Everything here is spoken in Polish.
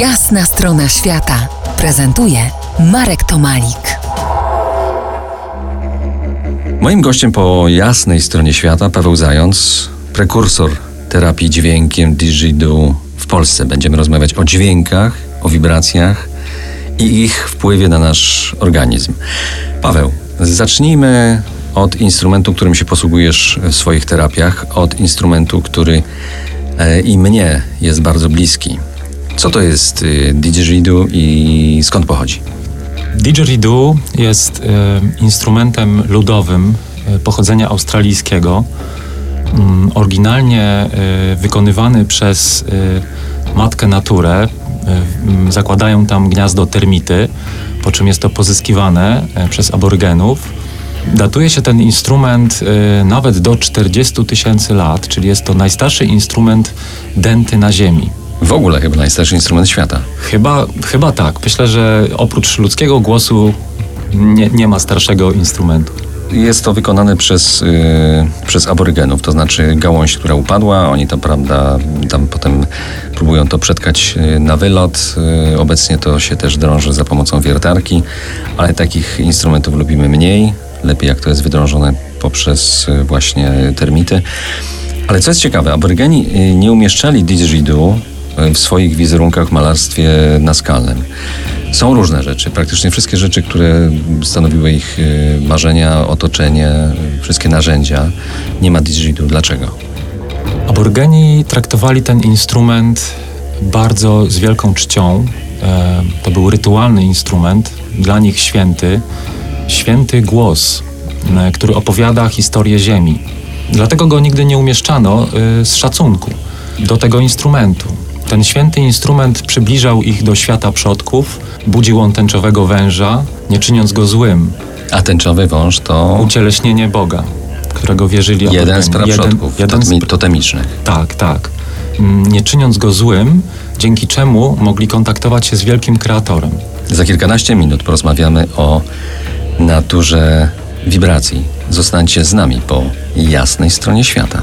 Jasna strona świata prezentuje Marek Tomalik. Moim gościem po jasnej stronie świata Paweł Zając, prekursor terapii dźwiękiem Digidu w Polsce. Będziemy rozmawiać o dźwiękach, o wibracjach i ich wpływie na nasz organizm. Paweł, zacznijmy od instrumentu, którym się posługujesz w swoich terapiach, od instrumentu, który e, i mnie jest bardzo bliski. Co to jest y, didgeridoo i skąd pochodzi? Didgeridoo jest e, instrumentem ludowym e, pochodzenia australijskiego. Mm, oryginalnie wykonywany przez matkę naturę. E, m, zakładają tam gniazdo termity, po czym jest to pozyskiwane przez aborygenów. Datuje się ten instrument nawet do 40 tysięcy lat, czyli jest to najstarszy instrument dęty na Ziemi. W ogóle chyba najstarszy instrument świata. Chyba, chyba tak. Myślę, że oprócz ludzkiego głosu nie, nie ma starszego instrumentu. Jest to wykonane przez, y, przez aborygenów, to znaczy gałąź, która upadła, oni to, prawda, tam potem próbują to przetkać y, na wylot. Y, obecnie to się też drąży za pomocą wiertarki, ale takich instrumentów lubimy mniej. Lepiej jak to jest wydrążone poprzez y, właśnie termity. Ale co jest ciekawe, aborygeni y, nie umieszczali didgeridoo w swoich wizerunkach w malarstwie naskalnym. Są różne rzeczy, praktycznie wszystkie rzeczy, które stanowiły ich y, marzenia, otoczenie, y, wszystkie narzędzia. Nie ma didgeridoo. Dlaczego? Aborygeni traktowali ten instrument bardzo z wielką czcią. E, to był rytualny instrument, dla nich święty, święty głos, e, który opowiada historię Ziemi. Dlatego go nigdy nie umieszczano e, z szacunku do tego instrumentu. Ten święty instrument przybliżał ich do świata przodków, budził on tęczowego węża, nie czyniąc go złym. A tęczowy wąż to Ucieleśnienie Boga, którego wierzyli jeden z aborygeni. praprzodków jeden z totemi- totemicznych. tak, tak. Mm, Nie czyniąc go złym, dzięki czemu mogli kontaktować się z wielkim kreatorem. Za kilkanaście minut porozmawiamy o naturze wibracji. Zostańcie z nami po jasnej stronie świata.